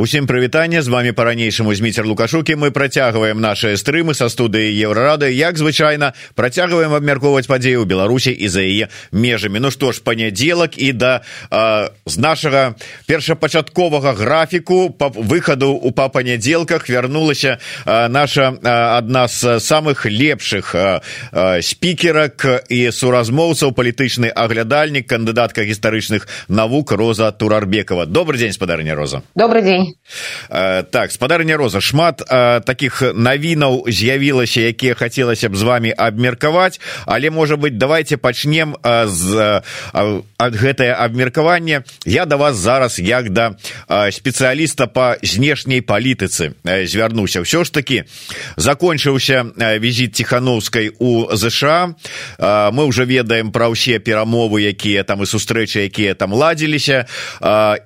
Усім прывітанне з вами по-ранейшаму зміцер лукашукі мы працягваем наши стрымы са студыі еўрарады як звычайна працягваем абмяркоўваць падзеі ў беларусі і за яе межамі ну што ж панядзелак і да э, з нашага першапачатковага графіку па выхаду у па панядзелках вярнулася э, наша адна з самых лепшых э, э, спікерак і суразмоўцаў палітычны аглядальнік кандыдатка гістарычных навук роза турарбекова добрый дзень спадарня роза добрый день Э, Так спадарня роза. Шмат э, таких навінаў з'явілася якія хацелася б з вами абмеркаваць але можа быть давайте пачнем э, з ад гэтае абмеркаванне. Я да вас зараз як да спецыяліста по знешняй палітыцы звярнуся. Ўсё ж таки закончыўся візіт ціхановскай у ЗША мы уже ведаем пра ўсе перамовы якія там і сустрэчы якія там ладзіліся.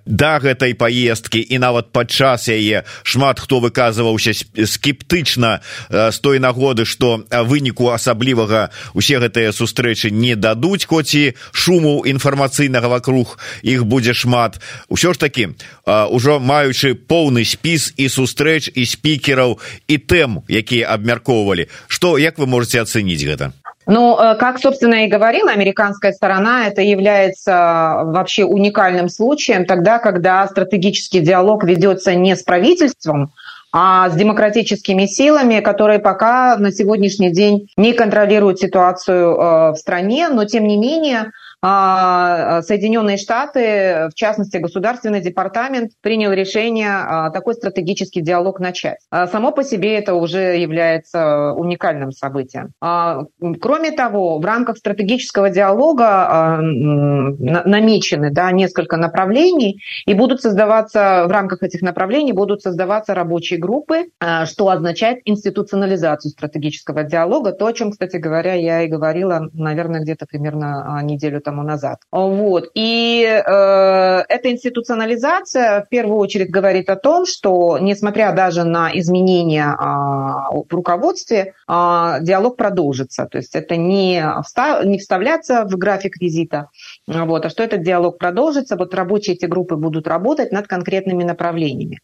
Да гэтай поездки і нават падчас яе шмат хто выказваўся скептычна з той нагоды што выніку асаблівага усе гэтыя сустрэчы не дадуць хоць і шуму інфармацыйнага вакруг іх будзе шмат. Усё ж такі ўжо маючы поўны спіс і сустрэч і спікераў і тэм якія абмяркоўвалі. Што як вы можете ацэніць гэта Ну, э, как, собственно, и говорила американская сторона, это является вообще уникальным случаем тогда, когда стратегический диалог ведется не с правительством, а с демократическими силами, которые пока на сегодняшний день не контролируют ситуацию э, в стране, но тем не менее Соединенные Штаты, в частности, Государственный департамент, принял решение а, такой стратегический диалог начать. А, само по себе это уже является уникальным событием. Кроме того, в рамках стратегического диалога намечены да, несколько направлений, и будут создаваться, в рамках этих направлений будут создаваться рабочие группы, что означает институционализацию стратегического диалога, то, о чем, кстати говоря, я и говорила, наверное, где-то примерно неделю тому назад. Вот. И э, эта институционализация в первую очередь говорит о том, что несмотря даже на изменения э, в руководстве, э, диалог продолжится. То есть это не, встав, не вставляться в график визита, вот, а что этот диалог продолжится. Вот рабочие эти группы будут работать над конкретными направлениями.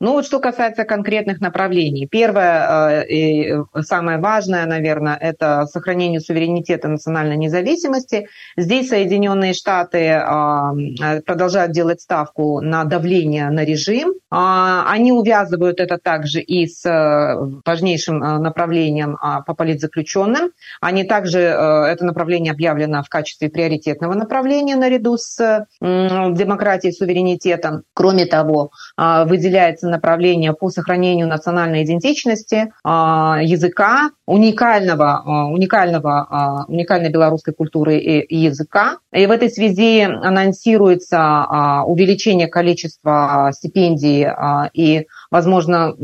Ну вот что касается конкретных направлений. Первое э, и самое важное, наверное, это сохранение суверенитета национальной независимости. Здесь Соединенные Штаты э, продолжают делать ставку на давление на режим. А, они увязывают это также и с э, важнейшим направлением а, по политзаключенным. Они также, это направление объявлено в качестве приоритетного направления наряду с демократией и суверенитетом. Кроме того, выделяется направления по сохранению национальной идентичности, а, языка, уникального, а, уникального, а, уникальной белорусской культуры и языка. И в этой связи анонсируется увеличение количества стипендий и возможно,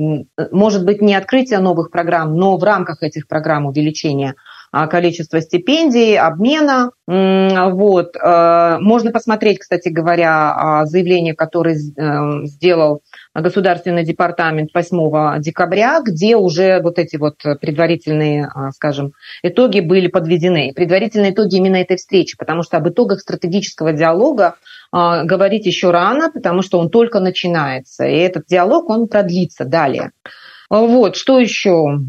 может быть, не открытие новых программ, но в рамках этих программ увеличения количества стипендий, обмена. Вот. Э, можно посмотреть, кстати говоря, заявление, которое э, сделал Государственный департамент 8 декабря, где уже вот эти вот предварительные, а, скажем, итоги были подведены. Предварительные итоги именно этой встречи, потому что об итогах стратегического диалога а, говорить еще рано, потому что он только начинается. И этот диалог, он продлится далее. Вот, что еще?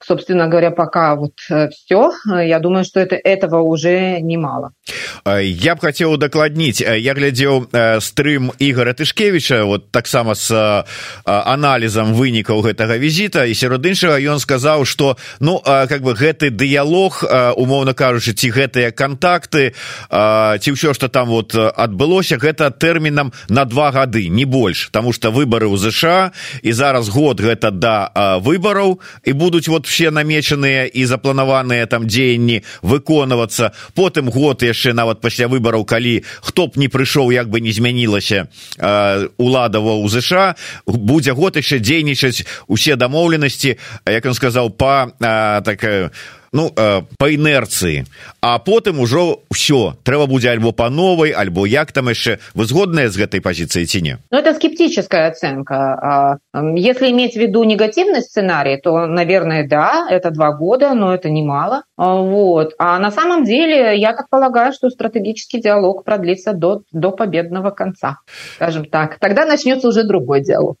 Собственно говоря, пока вот э, все. Я думаю, что это, этого уже немало. Я б хотел дакладніць. Я глядзеў стрым Ігора Тышкевича, вот таксама с аналізам вынікаў гэтага візіта. І сярод іншага ён сказаў, што ну, как бы гэты дыялог, умоўна кажучы, ці гэтыя кантакты, ці ўсё, што там вот адбылося, гэта тэрмінам на два гады, не больш, Таму што выбары ў ЗША і зараз год гэта да выбараў і будуць вот все намечаныя і запланаваныя там дзеянні выконвацца потым год яшчэ нават пасля выбараў калі хто б не прыйшоў як бы не змянілася уладава у ЗША будзе год яшчэ дзейнічаць усе дамоўленасці як ён сказаў па такая ну э, по інерцыі а потым ужо все трэба будзе альбо по новой альбо як там яшчэ вы згодная з гэтай позицией ці не ну это скептическая оценка если иметь в виду негативный сценарий то наверное да это два года но это немало А, Вот. А на самом деле, я так полагаю, что стратегический диалог продлится до, до победного конца, скажем так. Тогда начнется уже другой диалог.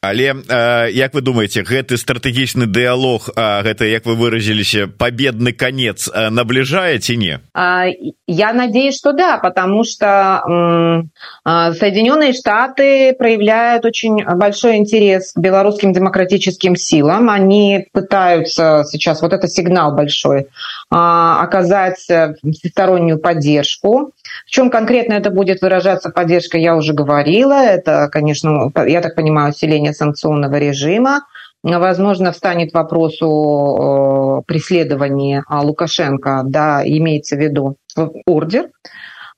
Але, э, як вы думаете, гэты стратегічны диалог, гэта, як вы выразились, победный конец э, наближает ці не? А, я надеюсь, что да, потому что а, Соединенные Штаты проявляют очень большой интерес к белорусским демократическим силам. Они пытаются сейчас, вот это сигнал большой, такой, а, оказать всестороннюю поддержку. В чем конкретно это будет выражаться поддержка, я уже говорила. Это, конечно, я так понимаю, усиление санкционного режима. Возможно, встанет вопрос о преследовании Лукашенко, да, имеется в виду ордер а,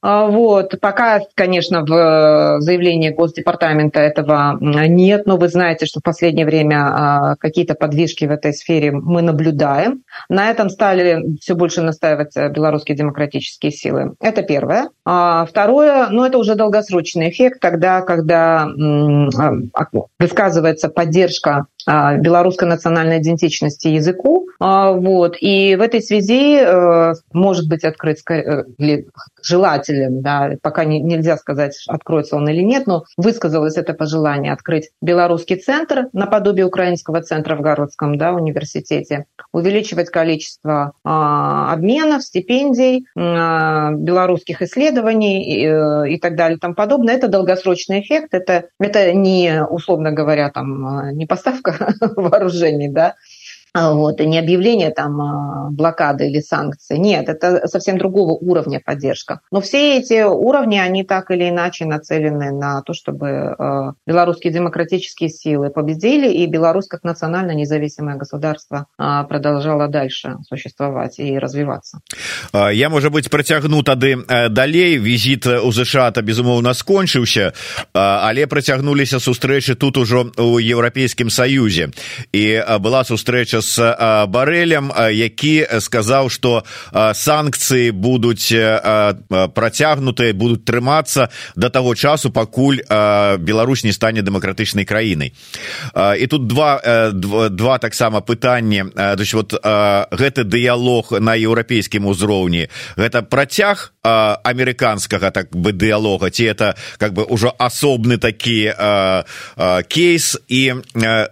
вот. Пока, конечно, в э, заявлении Госдепартамента этого нет, но вы знаете, что в последнее время а, какие-то подвижки в этой сфере мы наблюдаем. На этом стали все больше настаивать э, белорусские демократические силы. Это первое. А второе, ну это уже долгосрочный эффект, тогда, когда высказывается поддержка белорусской национальной идентичности языку. Вот. И в этой связи э, может быть открыт желателем, да, пока не, нельзя сказать, откроется он или нет, но высказалось это пожелание открыть белорусский центр наподобие украинского центра в Городском да, университете, увеличивать количество а, обменов, стипендий, а, белорусских исследований и, э, и так далее и тому подобное. Это долгосрочный эффект, это, это не, условно говоря, там, а, не поставка вооружений, да, вот, и не объявление там а, блокады или санкций. Нет, это совсем другого уровня поддержка. Но все эти уровни, они так или иначе нацелены на то, чтобы а, белорусские демократические силы победили, и Беларусь как национально независимое государство продолжала дальше существовать и развиваться. Я, может быть, працягну тады э, далей. Визит у ЗША-то, безумоўна, скончыўся, але працягнуліся сустрэчы тут ужо у Еўрапейскім Саюзе. І была сустрэча с барэлем які сказаў что санкцыі будуць працягнутыя будуць трымацца до того часу пакуль Беларусь не стане дэмакратычнай краінай і тут два два, два таксама пытанні то вот гэты дыялог на еўрапейскім узроўні гэта працяг амерыканскага так бы дыялога ці это как бы ўжо асобны такі кейс і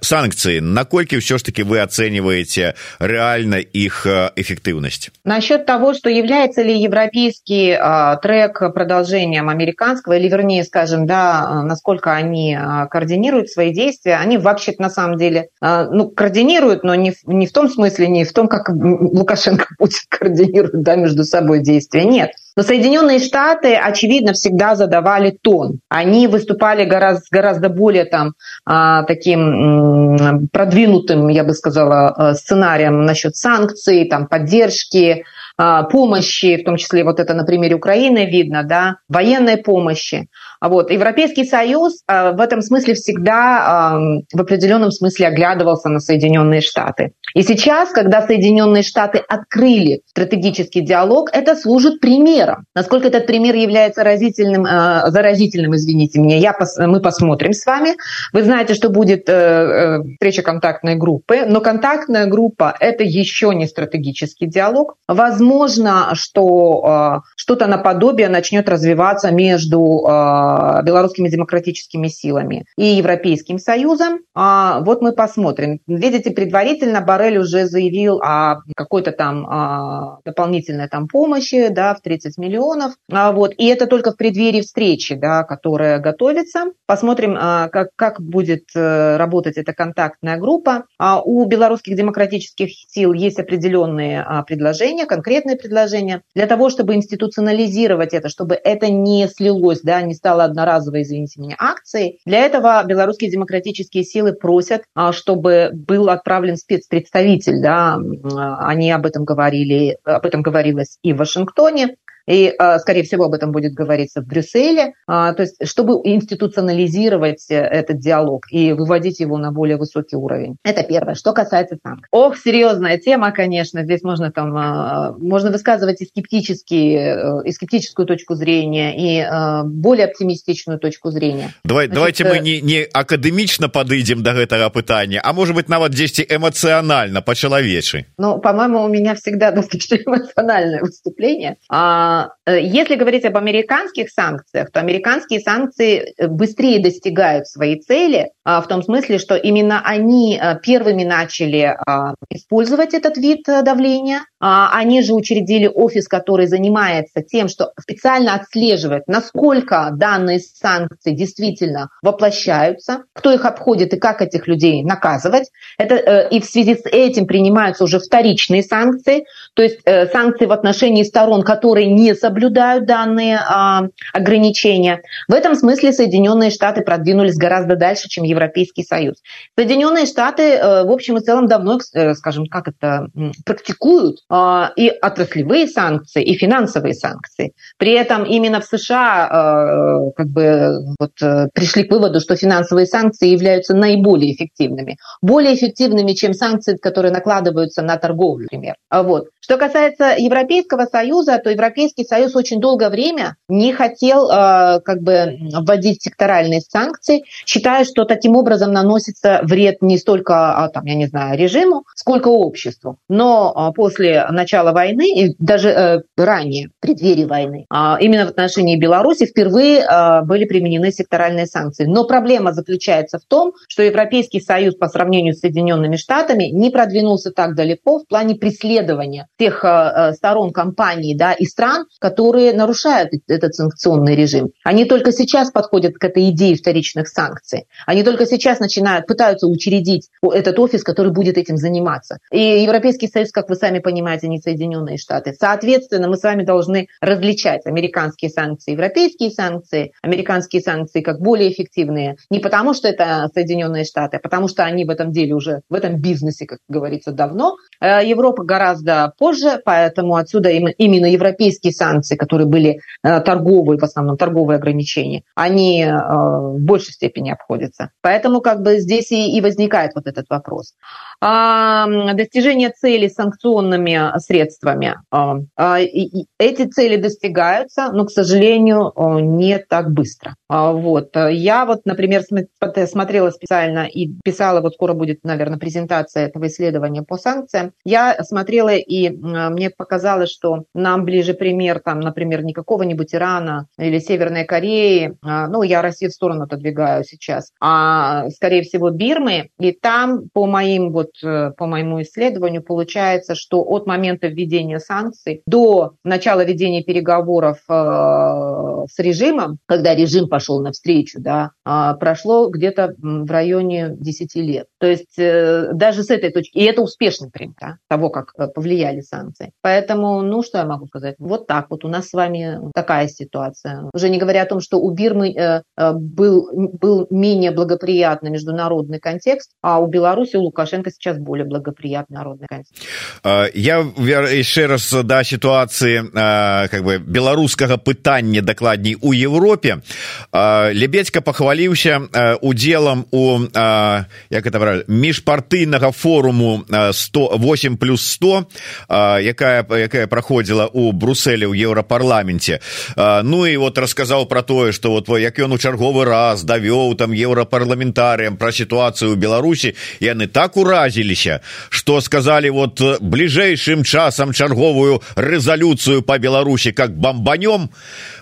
санкцыі наколькі ўсё ж таки вы ацэньваеце оцениваете реально их э, эффективность? Насчет того, что является ли европейский э, трек продолжением американского, или вернее, скажем, да, насколько они э, координируют свои действия, они вообще-то на самом деле, э, ну, координируют, но не не в том смысле, не в том, как Лукашенко Путин координируют, да, между собой действия. Нет. Но Соединенные Штаты, очевидно, всегда задавали тон. Они выступали гораздо, гораздо более там, а, таким продвинутым, я бы сказала, э, сценарием насчет санкций, там, поддержки, а, помощи, в том числе вот это на примере Украины видно, да, военной помощи. Вот. Европейский Союз э, в этом смысле всегда в определенном смысле оглядывался на Соединенные Штаты. И сейчас, когда Соединенные Штаты открыли стратегический диалог, это служит примером. Насколько этот пример является разительным, э, заразительным, извините меня, я, мы посмотрим с вами. Вы знаете, что будет э, встреча контактной группы, но контактная группа – это еще не стратегический диалог. Возможно, что что-то наподобие начнет развиваться между белорусскими демократическими силами и Европейским Союзом. А, вот мы посмотрим. Видите, предварительно Барель уже заявил о какой-то там а, дополнительной там помощи да, в 30 миллионов. А, вот. И это только в преддверии встречи, да, которая готовится. Посмотрим, как, как будет э, работать эта контактная группа. У белорусских демократических сил есть определенные предложения, конкретные предложения для того, чтобы институционализировать это, чтобы это не слилось, да, не стало одноразовой, извините меня, акцией. Для этого белорусские демократические силы просят, а, чтобы был отправлен спецпредставитель. Да? Они об этом говорили, об этом говорилось и в Вашингтоне. И, скорее всего, об этом будет говориться в Брюсселе, то есть чтобы институционализировать этот диалог и выводить его на более высокий уровень. Это первое. Что касается санкций. Ох, серьезная тема, конечно. Здесь можно там можно высказывать и скептические, и скептическую точку зрения, и более оптимистичную точку зрения. Давай, Значит, давайте мы не, не академічна падыдзем до гэтага пытання, а может быть нават дзесьці эмацыянальна по-чалавечы. Ну, по-моему, у меня всегда достаточно эмоциональное выступление. А, э, если говорить об американских санкциях, то американские санкции быстрее достигают своей цели, а, в том смысле, что именно они а, первыми начали а, использовать этот вид э, давления. Они же учредили офис, который занимается тем, что специально отслеживает, насколько данные санкции действительно воплощаются, кто их обходит и как этих людей наказывать. Это, э, и в связи с этим принимаются уже вторичные санкции, то есть э, санкции в отношении сторон, которые не соблюдают данные ограничения. В этом смысле Соединенные Штаты продвинулись гораздо дальше, чем Европейский Союз. Соединенные Штаты, э, в общем и целом, давно, э, скажем, как это, практикуют а, и отраслевые санкции, и финансовые санкции. При этом именно в США э, как бы вот, пришли к выводу, что финансовые санкции являются наиболее эффективными. Более эффективными, чем санкции, которые накладываются на торговлю, например. А вот. Что касается Европейского Союза, то Европейский Союз очень долгое время не хотел как бы вводить секторальные санкции, считая, что такие таким образом наносится вред не столько, а, там, я не знаю, режиму, сколько обществу. Но а, после начала войны, и даже э, ранее, в преддверии войны, а, именно в отношении Беларуси впервые были применены секторальные санкции. Но проблема заключается в том, что Европейский Союз по сравнению с Соединенными Штатами не продвинулся так далеко в плане преследования тех сторон компаний да, и стран, которые нарушают этот санкционный режим. Они только сейчас подходят к этой идее вторичных санкций. Они только только сейчас начинают, пытаются учредить этот офис, который будет этим заниматься. И Европейский Союз, как вы сами понимаете, не Соединенные Штаты. Соответственно, мы с вами должны различать американские санкции, европейские санкции, американские санкции как более эффективные. Не потому, что это Соединенные Штаты, а потому что они в этом деле уже, в этом бизнесе, как говорится, давно. Э, Европа гораздо позже, поэтому отсюда именно европейские санкции, которые были э, торговые, в основном торговые ограничения, они э, в большей степени обходятся. Поэтому как бы здесь и, и возникает вот этот вопрос. А, достижение цели санкционными средствами. А, а, и, эти цели достигаются, но, к сожалению, не так быстро. А, вот. Я вот, например, смотрела специально и писала, вот скоро будет, наверное, презентация этого исследования по санкциям. Я смотрела и мне показалось, что нам ближе пример, там, например, не какого-нибудь Ирана или Северной Кореи, ну, я Россию в сторону отодвигаю сейчас, а скорее всего, Бирмы. И там, по, моим, вот, э, по моему исследованию, получается, что от момента введения санкций до начала ведения переговоров э, с режимом, когда режим пошел навстречу, да, э, прошло где-то в районе 10 лет. То есть э, даже с этой точки, и это успешный пример да, того, как повлияли санкции. Поэтому, ну, что я могу сказать? Вот так вот у нас с вами такая ситуация. Уже не говоря о том, что у Бирмы был, был менее благоприятный благоприятный международный контекст, а у Беларуси, у Лукашенко сейчас более благоприятный народный контекст. Я еще раз да ситуации как бы беларускага пытання дакладней у Европе лебедька похваліўся удзелам у як это міжпартыйнага форуму 108 плюс 100 якая якая праходзіла у брусселе ў еўрапарламенце Ну і вот расказаў про тое что вот як ён у чарговы раз давёў там еўрапарламент парламентарыям про ситуацию у беларусі яны так уразіліся что сказали вот бліжэйшым часам чарговую резолюцию по беларусі как бомбанем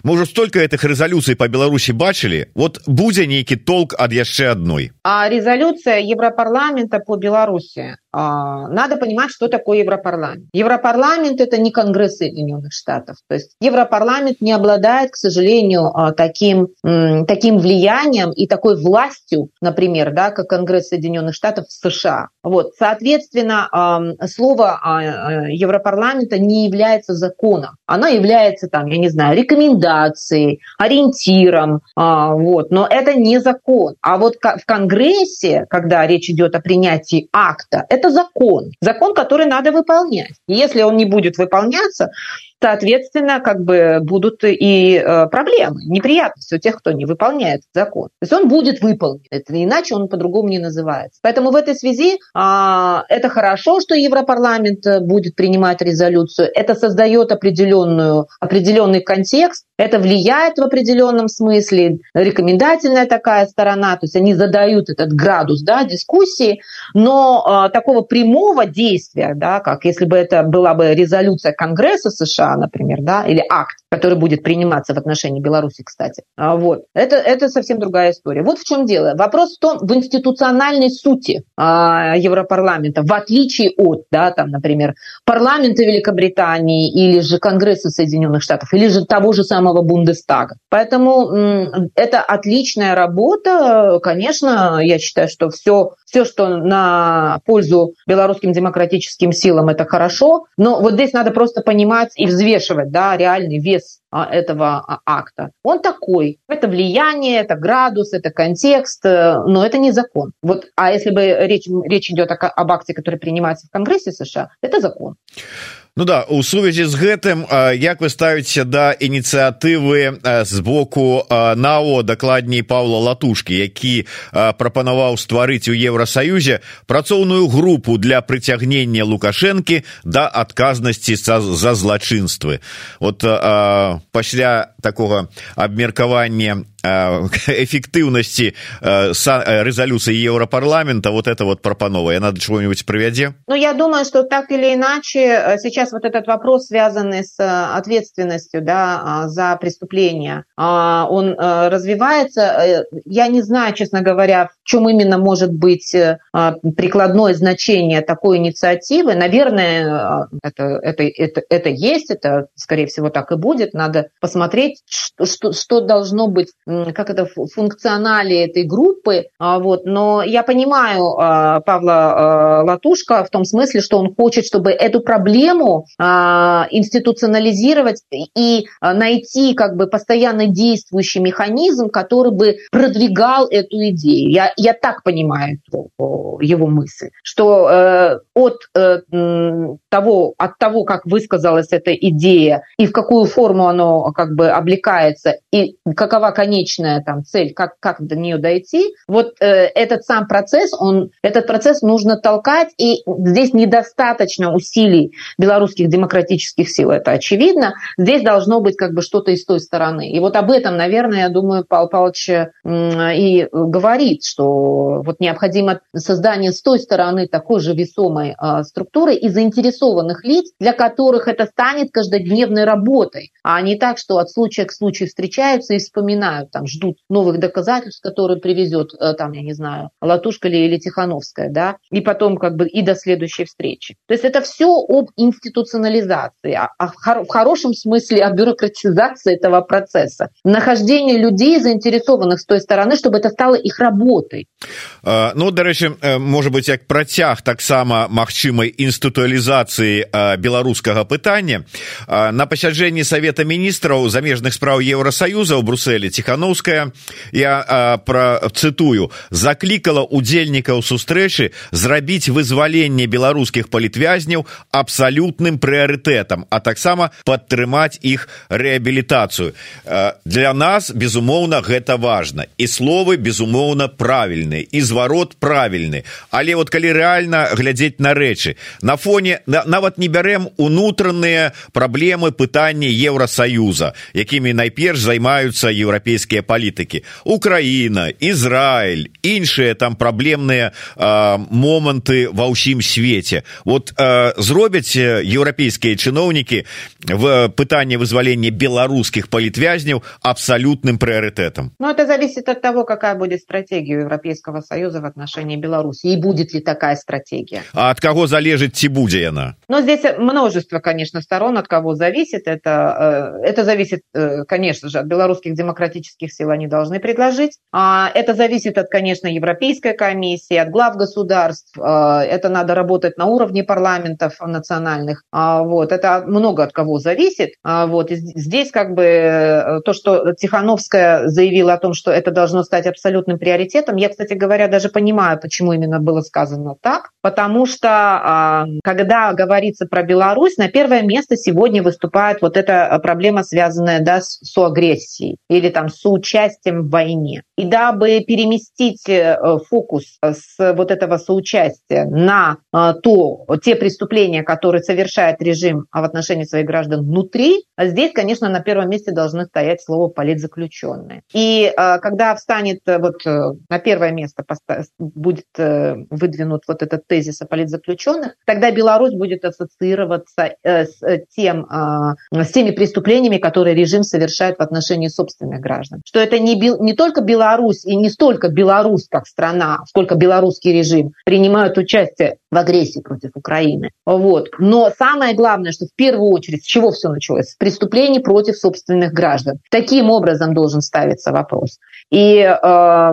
может столько этих резолюций по беларусі бачылі вот будзе нейкі толк ад яшчэ одной а резолюция европарламента по беларуси а, надо понимать, что такое Европарламент. Европарламент – это не Конгресс Соединенных Штатов. То есть Европарламент не обладает, к сожалению, а, таким, таким влиянием и такой властью, например, да, как Конгресс Соединенных Штатов в США. Вот. Соответственно, слово а, Европарламента не является законом. Оно является, там, я не знаю, рекомендацией, ориентиром. Вот. Но это не закон. А вот в Конгрессе, когда речь идет о принятии акта, это закон. Закон, который надо выполнять. И если он не будет выполняться, соответственно, как бы будут и э, проблемы, неприятности у тех, кто не выполняет закон. То есть он будет выполнен, иначе он по-другому не называется. Поэтому в этой связи а, это хорошо, что Европарламент э, будет принимать резолюцию. Это создает определенную, определенный контекст, это влияет в определенном смысле, рекомендательная такая сторона, то есть они задают этот градус да, дискуссии, но а, такого прямого действия, да, как если бы это была бы резолюция Конгресса США, например, да, или акт, который будет приниматься в отношении Беларуси, кстати, а, вот, это, это совсем другая история. Вот в чем дело. Вопрос в том, в институциональной сути а, Европарламента, в отличие от, да, там, например, парламента Великобритании или же Конгресса Соединенных Штатов, или же того же самого Бундестага. Поэтому это отличная работа. Конечно, я считаю, что все, все, что на пользу белорусским демократическим силам, это хорошо. Но вот здесь надо просто понимать и взвешивать да, реальный вес а, этого а, акта. Он такой. Это влияние, это градус, это контекст, э, но это не закон. Вот, а если бы речь, речь идет об акте, который принимается в Конгрессе США, это закон. Ну да у сувязі з гэтым як вы ставіце да ініцыятывы з боку нао дакладней павла латушкі які прапанаваў стварыць у еўросаюзе працоўную групу для прыцягнення лукашэнкі да адказнасці за злачынствы? Вот пасля такого абмеркавання эффектыўнасці резолюции еўропарламента вот это вот прапанова. Она чего-нибудь провядзе Ну я думаю что так или иначе сейчас вот этот вопрос связанный с ответственностью да за преступление он развивается. Я не знаю честно говоря в чем именно может быть прикладное значение такой инициативы. Наверное это это это, это есть это скорее всего так и будет. Надо посмотреть что, что, что должно быть как это функционале этой группы, а, вот, но я понимаю а, Павла а, Латушка в том смысле, что он хочет, чтобы эту проблему институционализировать и найти как бы постоянно действующий механизм, который бы продвигал эту идею. Я, я так понимаю его мысль, что э, от э, того, от того, как высказалась эта идея и в какую форму оно как бы облекается, и какова конечная там цель, как, как до нее дойти, вот э, этот сам процесс, он, этот процесс нужно толкать, и здесь недостаточно усилий белорусских демократических сил, это очевидно. Здесь должно быть как бы что-то из той стороны. И вот об этом, наверное, я думаю, Павел Павлович и говорит, что вот необходимо создание с той стороны такой же весомой э, структуры и заинтересованных лиц, для которых это станет каждодневной работой, а не так, что от случая к случаю встречаются и вспоминают, там, ждут новых доказательств, которые привезет, э, там, я не знаю, Латушка или, или Тихановская, да, и потом как бы и до следующей встречи. То есть это все об институционализации, а, а в хорошем смысле о бюрократизации этого процесса. Нахождение людей, заинтересованных с той стороны, чтобы это стало их работой. А, ну, дарэчы, может быть, як працяг таксама магчымай інстытуалізацыі беларускага пытання на пасяджэнні Совета міністраў замежных спраў Еўросаюза ў Брусселе Тхановская я процытую заклікала удзельнікаў сустрэчы зрабіць вызваленне беларускіх палітвязняў абсалютным прыярытэтам а таксама падтрымаць іх рэабілітацыю. Для нас безумоўна гэта важно і словы безумоўна правільны і зварот правільны. Але вот калі рэальна глядзець на рэчы на фоне на, нават не бярэм унутраныя праблемы пытання еўросаюза якімі найперш займаюцца еўрапейскія палітыкі. Украина израиль іншыя там праблемныя моманты ва ўсім свеце. Вот а, зробяць еўрапейскія чыноўнікі в пытанне вызвалення беларускіх палітвязняў абсалютным прыоритетом но ну, это зависит от того какая будет стратегия европейского союза в отношении беларуси и будет ли такая стратегия а от кого залежыць ці будзе яна но здесь множество конечно сторон от кого зависит это э, это зависит э, конечно же от белорусских демократических сил они должны предложить а это зависит от конечно европейской комиссии от глав государств это надо работать на уровне парламентов национальных заключенных. Вот, это много от кого зависит. Вот, и здесь как бы то, что Тихановская заявила о том, что это должно стать абсолютным приоритетом, я, кстати говоря, даже понимаю, почему именно было сказано так, потому что когда говорится про Беларусь, на первое место сегодня выступает вот эта проблема, связанная да, с, агрессией или там с участием в войне. И дабы переместить э, фокус с вот этого соучастия на э, то, те преступления, которые совершает режим в отношении своих граждан внутри, здесь, конечно, на первом месте должны стоять слово политзаключенные. И э, когда встанет вот на первое место будет выдвинут вот этот тезис о политзаключенных, тогда Беларусь будет ассоциироваться с тем, с теми преступлениями, которые режим совершает в отношении собственных граждан. Что это не, не только Беларусь и не столько Беларусь как страна, сколько белорусский режим принимают участие в агрессии против Украины. Вот. Но самое главное, что в первую очередь, с чего все началось? С преступлений против собственных граждан. Таким образом должен ставиться вопрос. И э,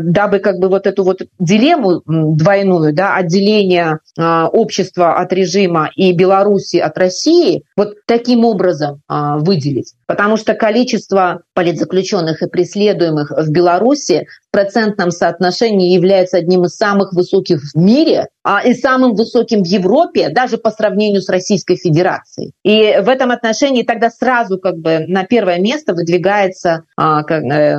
дабы как бы вот эту вот дилемму двойную, да, отделение э, общества от режима и Беларуси от России, вот таким образом э, выделить. Потому что количество политзаключенных и преследуемых в Беларуси в процентном соотношении является одним из самых высоких в мире а, и самым высоким в Европе, даже по сравнению с Российской Федерацией. И в этом отношении тогда сразу как бы на первое место выдвигается а, э,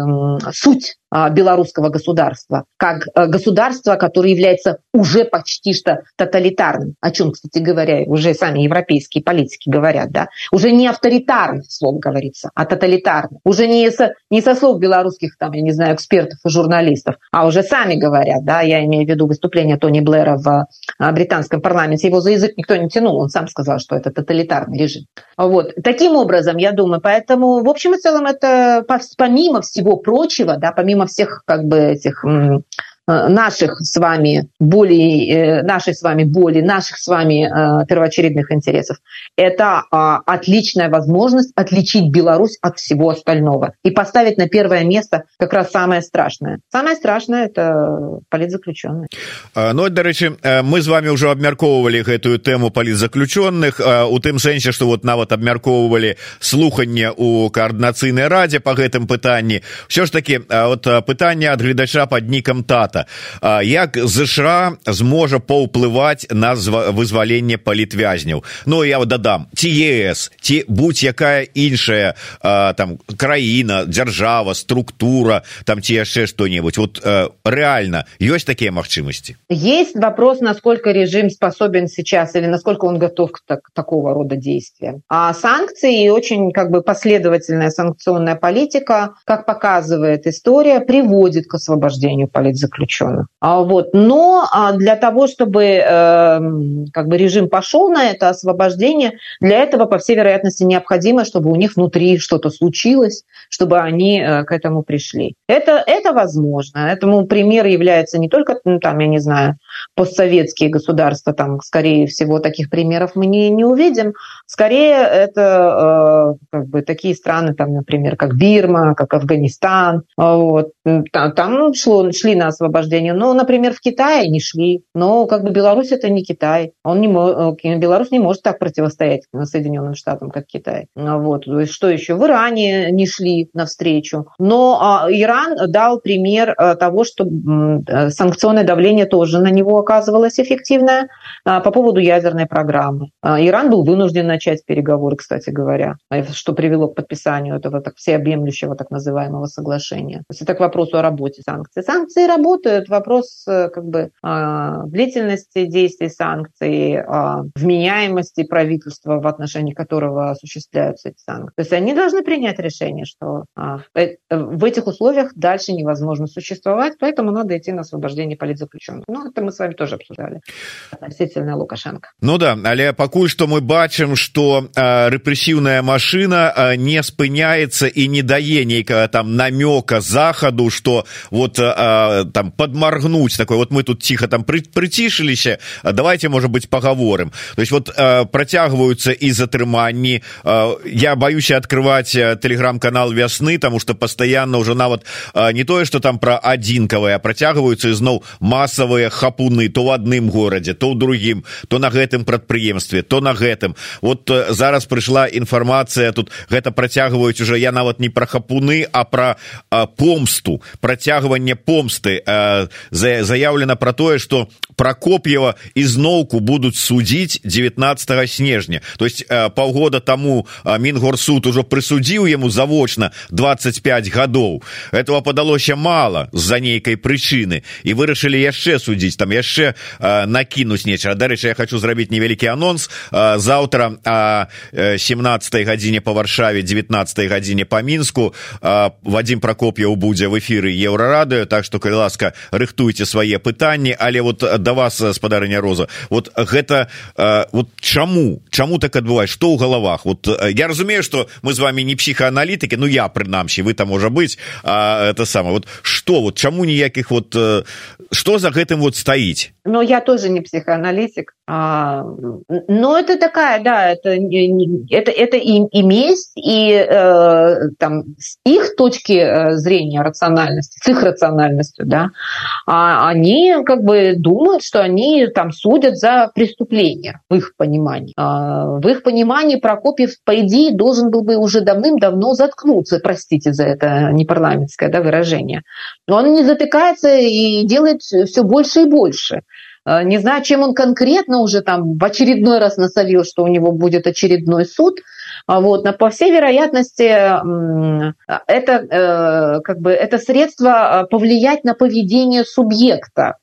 суть белорусского государства, как э, государство, которое является уже почти что тоталитарным, о чем, кстати говоря, уже сами европейские политики говорят, да, уже не авторитарный, слово говорится, а тоталитарный, уже не со, не со слов белорусских, там, я не знаю, экспертов и журналистов, а уже сами говорят, да, я имею в виду выступление Тони Блэра в а, британском парламенте, его за язык никто не тянул, он сам сказал, что это тоталитарный режим. Вот, таким образом, я думаю, поэтому, в общем и целом, это помимо всего прочего, да, помимо помимо всех как бы этих наших с вами боли, э, нашей с вами боли, наших с вами э, первоочередных интересов. Это отличная возможность отличить Беларусь от всего остального и поставить на первое место как раз самое страшное. Самое страшное это политзаключенные. Ну, дарэчы, мы з вами уже абмяркоўвалі гэтую тэму политзаключенных у тым сэнсе что вот нават абмяркоўвалі слуханне у коаардынацыйнай радзе по гэтым пытанні все ж таки вот пытанне ад гледача под нікам тата як ЗША зможа паўплываць на вызваленне палітвязняў Ну я дадам ці ЕС ці будь-якая іншая там краіна дзяржава структура там ці яшчэ что-нибудь вот реально ёсць такія магчымасці есть вопрос насколько режим способен сейчас или насколько он готов к так, такого рода действиям а санкции и очень как бы последовательная санкционная политика как показывает история приводит к освобождению политзаключенных заключенных. А вот. Но а, для того, чтобы эм, как бы режим пошел на это освобождение, для этого, по всей вероятности, необходимо, чтобы у них внутри что-то случилось, чтобы они э, к этому пришли. Это, это возможно. Этому пример является не только, ну, там, я не знаю, постсоветские государства, там, скорее всего, таких примеров мы не, не увидим. Скорее, это э, как бы такие страны, там, например, как Бирма, как Афганистан. Вот. Там, там шло, шли на освобождение. Ну, например, в Китае не шли. Но как бы Беларусь это не Китай. Он не, э, Беларусь не может так противостоять Соединенным Штатам, как Китай. Вот. Что еще? В Иране не шли навстречу. Но а, Иран дал пример а, того, что а, санкционное давление тоже на него оказывалось эффективное а, по поводу ядерной программы. А, Иран был вынужден начать переговоры, кстати говоря, что привело к подписанию этого так всеобъемлющего так называемого соглашения. То есть это к вопросу о работе санкций. Санкции работают Вопрос э, как бы а, длительности действий санкций, вменяемости правительства, в отношении которого осуществляются эти санкции. То есть они должны принять решение, что э, в этих условиях дальше невозможно существовать, поэтому надо идти на освобождение политзаключенных. Ну, это мы с вами тоже обсуждали относительно Лукашенко. Ну да, але пакуль што мы бачым, што э, рэпрэсіўная машына э, не спыняецца і не дае нейкага там намёка захаду, што вот э, там там подморгнуть такой вот мы тут тихо там при, притишиліся давайте может быть поговорим то есть вот э, протягиваются и затрыманні э, я боюсь открывать э, телеграм-канал вясны тому что постоянно уже нават э, не тое что там про адзінкавыя протягиваются ізноў массовые хапуны то в адным городе то ў другим то на гэтым прадпрыемстве то на гэтым вот э, зараз прыйшла інфармацыя тут гэта працягваюць уже я нават не про хапуны а про э, помсту працягванне помсты э, заявлена про тое что прокоп'ева ізноўку будуць судзіць 19 снежня то есть э, полгода тому э, мінгорсуд ужо прысудзіў яму завочна 25 гадоў этого падалося мало з-за нейкай прычыны і вырашылі яшчэ судзіць там яшчэ э, накінуць неча дарэчы я хочу зрабіць невялікі анонс заўтра 17 гадзіне по варшаве 19 гадзіне по мінску вадзім прокоп'яў будзе в эфиры еўрарадыо так что калі ласка Рыхтуйте свае пытанні але вот да вас спадарыня роза. Вот гэта вот чаму чаму так адбывае что ў галавах? Вот я разумею что мы з вами не психоаналітыкі ну я прынамсі вы там можа быть а, это самое вот что вот чаму ніякіх вот что за гэтым вот стаіць? Но я тоже не психоаналитик а, но это такая да это это это и, и месть и э, там с их точки э, зрения рациональности с их рациональностью да а, они как бы думают что они там судят за преступление в их понимании а, в их понимании Прокопьев по идее должен был бы уже давным-давно заткнуться простите за это непарламентское да, выражение но он не затыкается и делает все больше и больше Э, не знаю, чем он конкретно уже там в очередной раз насолил, что у него будет очередной суд. А вот, но по всей вероятности это, э, как бы, это средство э, повлиять на поведение субъекта.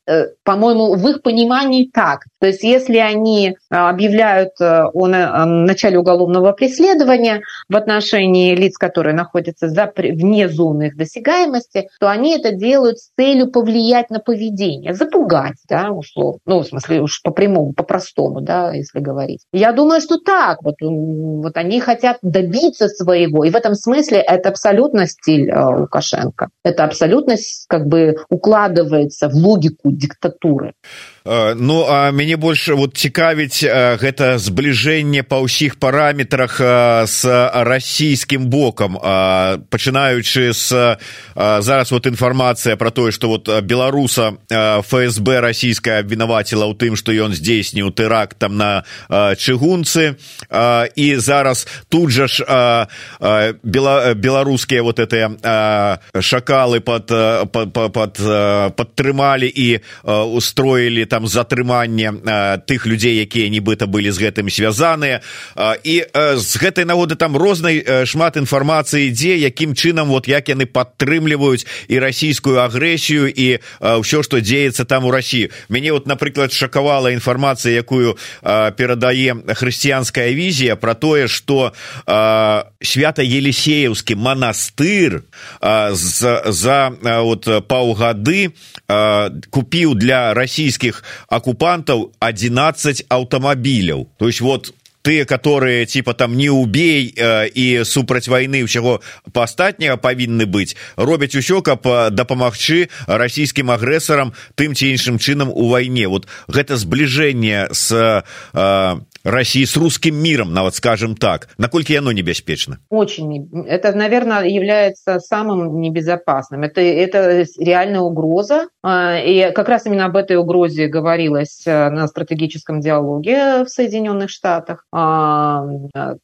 По-моему, в их понимании так. То есть если они объявляют о начале уголовного преследования в отношении лиц, которые находятся за, вне зоны их досягаемости, то они это делают с целью повлиять на поведение, запугать, да, условно ну, в смысле, уж по прямому, по простому, да, если говорить. Я думаю, что так, вот, вот они хотят добиться своего, и в этом смысле это абсолютно стиль э, Лукашенко. Это абсолютно как бы укладывается в логику диктатуры. Э, ну а мяне больше вот цікавіць э, гэта сближэнне па ўсіх параметрах с э, расійскім бокам. Пачынаючы с зараз вот інфармацыя про тое что вот беларуса фсб расійская абвінаваціла ў тым что ён здзейсніў тэракт там на чыгунцы. І зараз тут жа ж бела беларускія вот это шакалы под под под падтрымалі і устроілі там там затрымання тых людзей якія нібыта былі з гэтым звязаныя. І з гэтай нагоды там рознай шмат інфармацыі ідзе якім чынам вот як яны падтрымліваюць і расійскую агрэсію і ўсё што дзеецца там у рассію мяне вот напрыклад шакавала інфармацыя якую перадае хрысціянская візія про тое что свята елисеевскі манастыр за, за вот паўгады купіў для расійскіх оккупантов 11 автомобиляў то есть вот тыя которые типа там не убей э, і супраць войны ўсяго па астатняга павінны быць робяць усё каб дапамагчы расійскім агрэсарам тым ці іншым чынам у вайне вот гэта сближение с э, России с русским миром, нават скажем так. Накольки оно небеспечно? Очень. Это, наверное, является самым небезопасным. Это, это реальная угроза. А, и как раз именно об этой угрозе говорилось э, на стратегическом диалоге в Соединенных Штатах. А,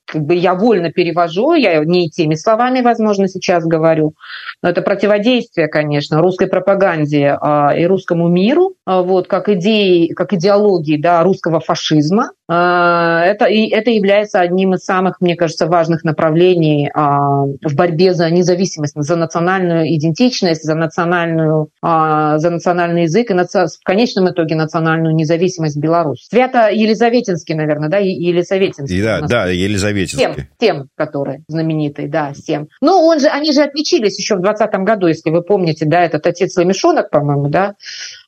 как бы я вольно перевожу, я не теми словами, возможно, сейчас говорю, но это противодействие, конечно, русской пропаганде а, и русскому миру, вот, как идеи, как идеологии да, русского фашизма, это, и это является одним из самых, мне кажется, важных направлений а, в борьбе за независимость, за национальную идентичность, за, национальную, а, за национальный язык и в конечном итоге национальную независимость Беларуси. Свято Елизаветинский, наверное, да, Елизаветинский. Да, да, Елизаветинский. Тем, тем, который знаменитый, да, с тем. Но он же, они же отличились еще в 2020 году, если вы помните, да, этот отец Лемешонок, по-моему, да,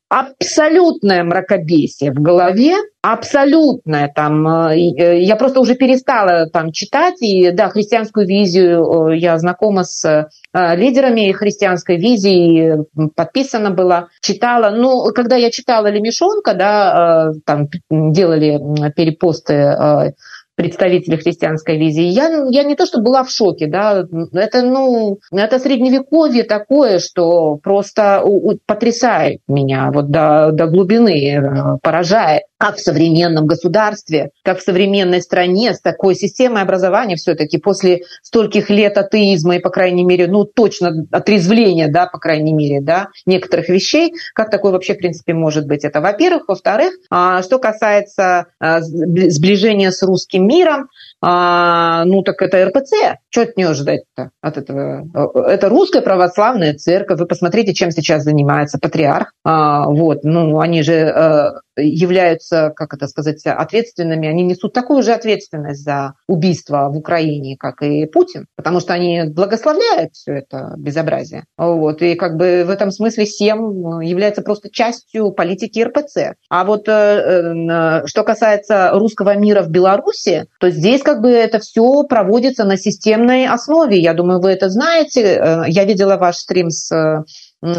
абсолютное мракобесие в голове, абсолютное там. Э, э, я просто уже перестала там читать, и да, христианскую визию э, я знакома с лидерами христианской визии, подписана была, читала. Ну, когда я читала «Лемешонка», да, там делали перепосты представители христианской визии. Я, я не то, что была в шоке, да, это, ну, это средневековье такое, что просто потрясает меня вот до, до глубины, э, поражает как в современном государстве, как в современной стране с такой системой образования все-таки после стольких лет атеизма и, по крайней мере, ну, точно отрезвления, да, по крайней мере, да, некоторых вещей, как такое вообще, в принципе, может быть. Это, во-первых. Во-вторых, а, что касается а, сближения с русским миром, а, ну, так это РПЦ. Что от нее ждать-то от этого? Это русская православная церковь. Вы посмотрите, чем сейчас занимается патриарх. Вот, ну, они же являются, как это сказать, ответственными, они несут такую же ответственность за убийство в Украине, как и Путин, потому что они благословляют все это безобразие. Вот. И как бы в этом смысле СЕМ является просто частью политики РПЦ. А вот э, э, что касается русского мира в Беларуси, то здесь как бы это все проводится на системной основе. Я думаю, вы это знаете. Э, я видела ваш стрим с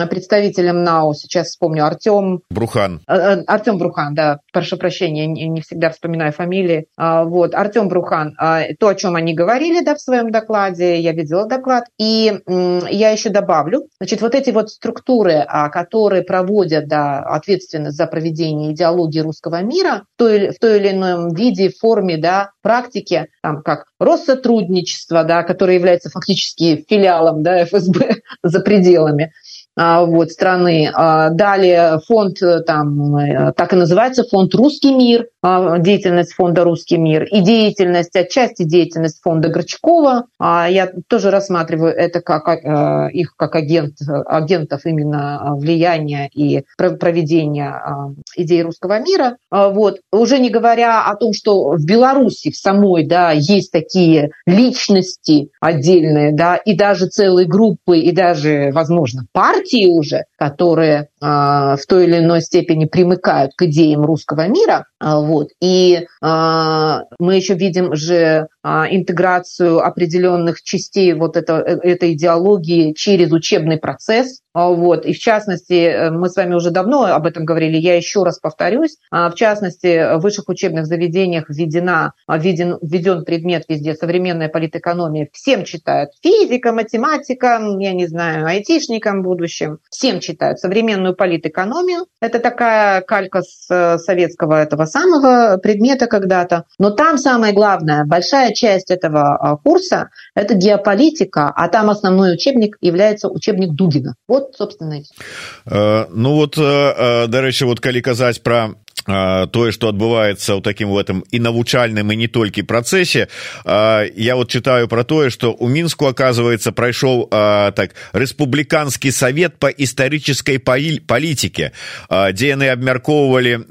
представителем НАУ, сейчас вспомню, Артем... Брухан. Э, э, Артем Брухан, да, прошу прощения, не всегда вспоминаю фамилии. А, вот, Артем Брухан, а, то, о чем они говорили, да, в своем докладе, я видела доклад, и я еще добавлю, значит, вот эти вот структуры, а, которые проводят, да, ответственность за проведение идеологии русского мира в той, в той или ином виде, форме, да, практике, там, как Россотрудничество, да, которое является фактически филиалом, да, ФСБ за пределами, вот, страны. А, далее фонд, э, там, э, так и называется, фонд «Русский мир», а, деятельность фонда «Русский мир» и деятельность, отчасти деятельность фонда Горчакова. Я тоже рассматриваю это как э, их как агент, агентов именно влияния и проведения идей русского мира. Вот. Уже не говоря о том, что в Беларуси в самой да, есть такие личности отдельные, да, и даже целые группы, и даже, возможно, партии, партии уже, которые а, в той или иной степени примыкают к идеям русского мира. А, вот. И а, мы еще видим же интеграцию определенных частей вот это, э, этой идеологии через учебный процесс. Вот. И в частности, э, мы с вами уже давно об этом говорили, я еще раз повторюсь, в частности, в высших учебных заведениях введена, введен, введен предмет везде современная политэкономия. Всем читают. Физика, математика, я не знаю, айтишникам будущим. Всем читают современную современную политэкономию. Это такая калька с э, советского этого самого предмета когда-то. Но там самое главное, большая часть этого а, курса – это геополитика, а там основной учебник является учебник Дугина. Вот, собственно, и все. Э, ну вот, э, до речи, вот калі казаць про тое что адбываецца ў таким в этом і навучальным і не толькі працэсе я вот читаю про тое что у мінску оказывается прайшоў так рэспубліканскі совет по істарыческой палітике дзе яны абмяркоўвалі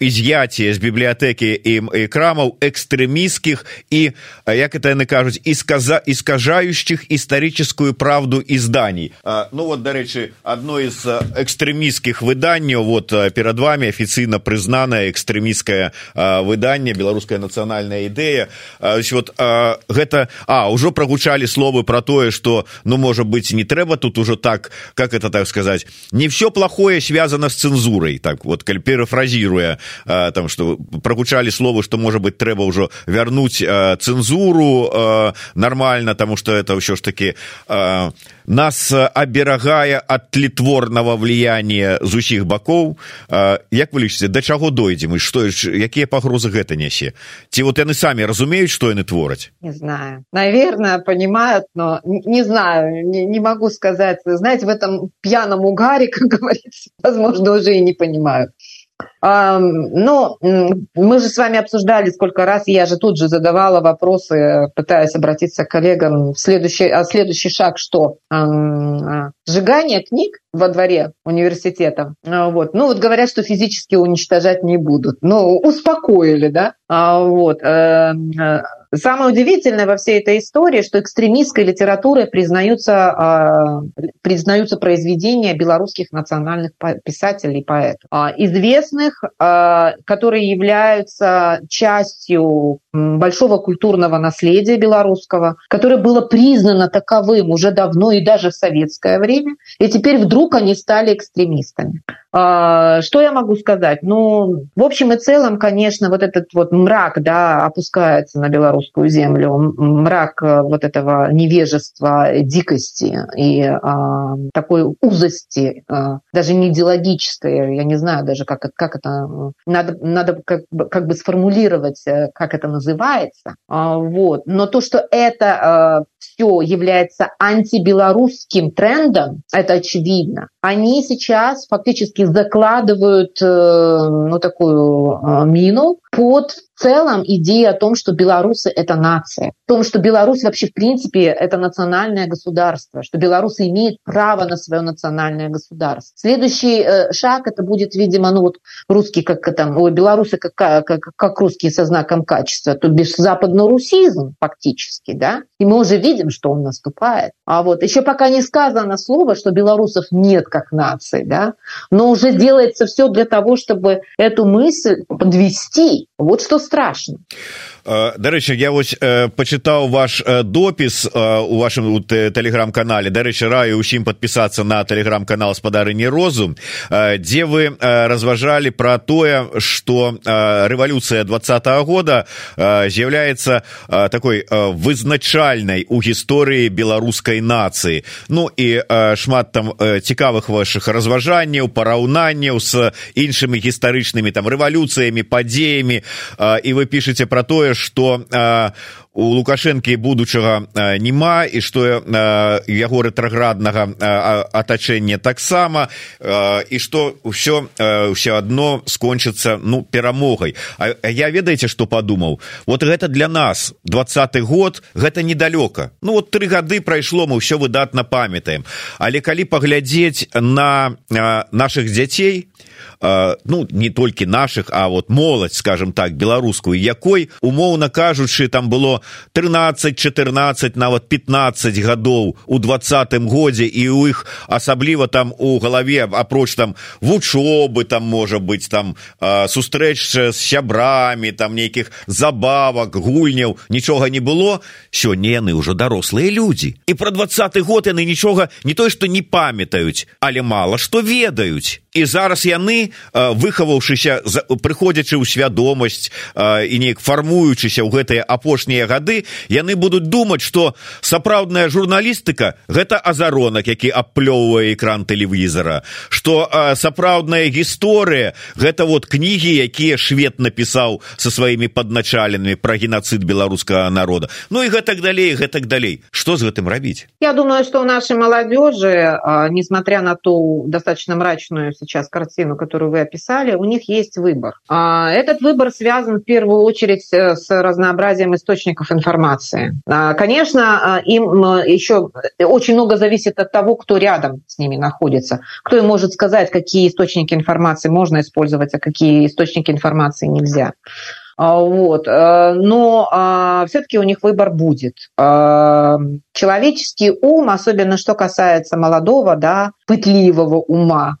изъятие з бібліятэкі і крамаў экстрэміскіх і як это яны кажуць і сказа искажающих историческую правду изданий ну вот дарэчы одно из экстрэміскіх выданняў вот перад вами вами афіцыйна прызнанае экстрэміскае выданне беларуская нацыянальная ідэя. Вот а, гэта а ўжо прагучалі словы про тое что ну можа быть не трэба тут уже так как это так сказать не все плохое связано с цензурой так вот каль перафразируя там что прагучалі словы что может быть трэба ўжо вярнуць цензуру нормально тому что это ўсё ж таки нас аберагае от тлетворного влияния з усіх бакоў як вы лічыце да чаго дойдзем і што якія пагрозы гэта нясе ці вот яны самі разумеюць што яны твораць не знаю наверное понимают но не знаю не, не могу сказать знаете в этом пьяном угаре как говорится возможно уже и не понимают ну, мы же с вами обсуждали сколько раз, я же тут же задавала вопросы, пытаясь обратиться к коллегам. Следующий, а следующий шаг что? А, сжигание книг во дворе университета. А, вот. Ну, вот говорят, что физически уничтожать не будут. Ну, успокоили, да? А, вот. Самое удивительное во всей этой истории, что экстремистской литературой признаются, признаются произведения белорусских национальных писателей и поэтов. Известных, которые являются частью большого культурного наследия белорусского, которое было признано таковым уже давно и даже в советское время, и теперь вдруг они стали экстремистами. А, что я могу сказать? Ну, в общем и целом, конечно, вот этот вот мрак, да, опускается на белорусскую землю, мрак э, вот этого невежества, дикости и а, такой узости, а, даже не идеологической, я не знаю даже, как, как это, надо, надо как, как бы сформулировать, э, как это называется, а, вот. Но то, что это а, все является антибелорусским трендом, это очевидно. Они сейчас фактически закладывают э, ну, такую э, мину под в целом идея о том, что белорусы – это нация, о том, что Беларусь вообще в принципе это национальное государство, что белорусы имеют право на свое национальное государство. Следующий э, шаг это будет, видимо, ну вот русские как там, ой, белорусы как, как, как русские со знаком качества, то бишь западно-русизм фактически, да, и мы уже видим, что он наступает. А вот еще пока не сказано слово, что белорусов нет как нации, да, но уже делается все для того, чтобы эту мысль подвести. Вот что страшно дарэчы я вось почытаў ваш допіс у вашем телеграм-канале дарэчы раю усім подпісацца на телеграм-канал спадары не розум дзе вы разважалі про тое что рэвалюцыя двадцатого года з'яўляецца такой вызначальнай у гісторыі беларускай нацыі ну і шмат там цікавых ваших разважанняў параўнанняў с іншымі гістарычнымі там рэвалюцыямі падзеямі і вы пішаце про тое что у лукашэнкі будучага няма і што яго рэтраграднага атачэння таксама і што ўсё ўсё адно скончыцца ну перамогай. А я ведаеце што падумаў? Вот гэта для нас двадцаты год гэта недалёка. Ну вот тры гады прайшло мы ўсё выдатна памятаем. Але калі паглядзець на наших дзяцей ну не толькі наших а вот моладзь скажем так беларускую якой умоўна кажучы там было 13 14 нават 15 гадоў у двадцатым годзе і у іх асабліва там у галаве апроч там вучобы там можа быть там сустрэч з сябрамі там нейкіх забавак гульняў. Нічога не было. Сёння яны ўжо дарослыя людзі. І про двадцаты год яны нічога не той што не памятаюць але мала што ведаюць. І зараз яны выхаваўшыся прыходзячы ў свядомасць і неяк фармуючыся ў гэтыя апошнія гады яны будуць думаць што сапраўдная журналістыка гэта азаронак які аплёўвае экран тэлевізара што сапраўдная гісторыя гэта вот кнігі якія швед напісаў со сваімі падначаленымі пра геноцид беларускага народа. Ну і гэтак далей гэтак далей. Что з гэтым рабіць? Я думаю что у нашай маладзёжы несмотря на ту достаточно мрачную сейчас картину, которую вы описали, у них есть выбор. Этот выбор связан в первую очередь э, с разнообразием источников информации. А, конечно, а, им еще очень много зависит от того, кто рядом с ними находится, кто им может сказать, какие источники информации можно использовать, а какие источники информации нельзя. Вот. Э, но все-таки у них выбор будет. Человеческий ум, особенно что касается молодого, да, пытливого ума,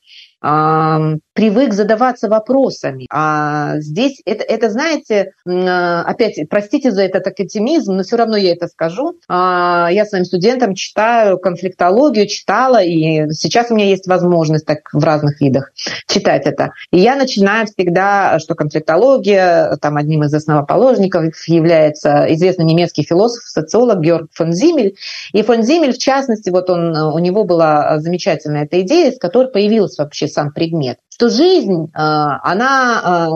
привык задаваться вопросами. А здесь это, это знаете, опять, простите за этот академизм, но все равно я это скажу. А, я своим студентам читаю конфликтологию, читала, и сейчас у меня есть возможность так в разных видах читать это. И я начинаю всегда, что конфликтология, там одним из основоположников является известный немецкий философ, социолог Георг фон Зимель. И фон Зимель, в частности, вот он, у него была замечательная эта идея, с которой появился вообще сам предмет что жизнь, а, она, а,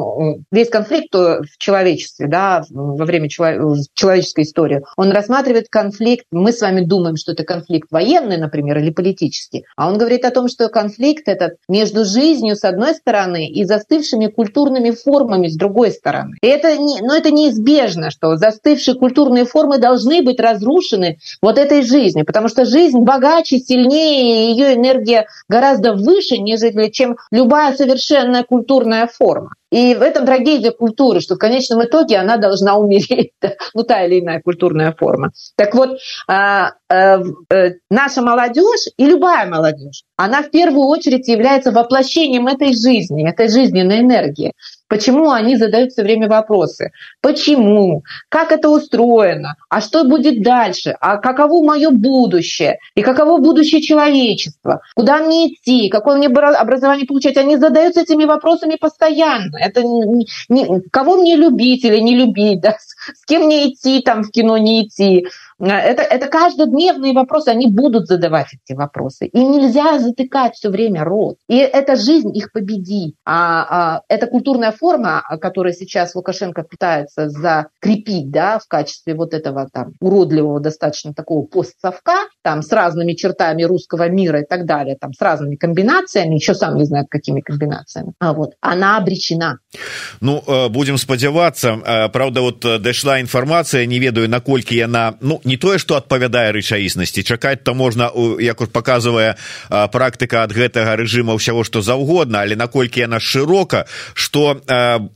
весь конфликт в человечестве, да, во время человеческой истории, он рассматривает конфликт, мы с вами думаем, что это конфликт военный, например, или политический, а он говорит о том, что конфликт этот между жизнью с одной стороны и застывшими культурными формами с другой стороны. И это, не, но это неизбежно, что застывшие культурные формы должны быть разрушены вот этой жизнью, потому что жизнь богаче, сильнее, ее энергия гораздо выше, нежели чем любая совершенная культурная форма. И в этом трагедия культуры, что в конечном итоге она должна умереть, ну та или иная культурная форма. Так вот, а, э, э, наша молодежь и любая молодежь, она в первую очередь является воплощением этой жизни, этой жизненной энергии. Почему они задают все время вопросы? Почему? Как это устроено? А что будет дальше? А каково мое будущее? И каково будущее человечества? Куда мне идти? Какое мне образование получать? Они задаются этими вопросами постоянно. Это не, не, кого мне любить или не любить? Да? С кем мне идти там в кино, не идти? Это, это каждодневные вопросы, они будут задавать эти вопросы. И нельзя затыкать все время рот. И эта жизнь их победит. А, а эта культурная форма, которую сейчас Лукашенко пытается закрепить да, в качестве вот этого там уродливого достаточно такого постсовка, там с разными чертами русского мира и так далее, там с разными комбинациями, еще сам не знает, какими комбинациями, а вот, она обречена. Ну, э, будем спадзявацца. Э, Правда, вот э, дошла информация, не ведаю, наколькі яна, ну, не тое что адпавядае рэчаіснасці. Чакаць то можна як уж показывае практыка ад гэтага рэжыма ўсяго что заўгодна але наколькі яна шырока что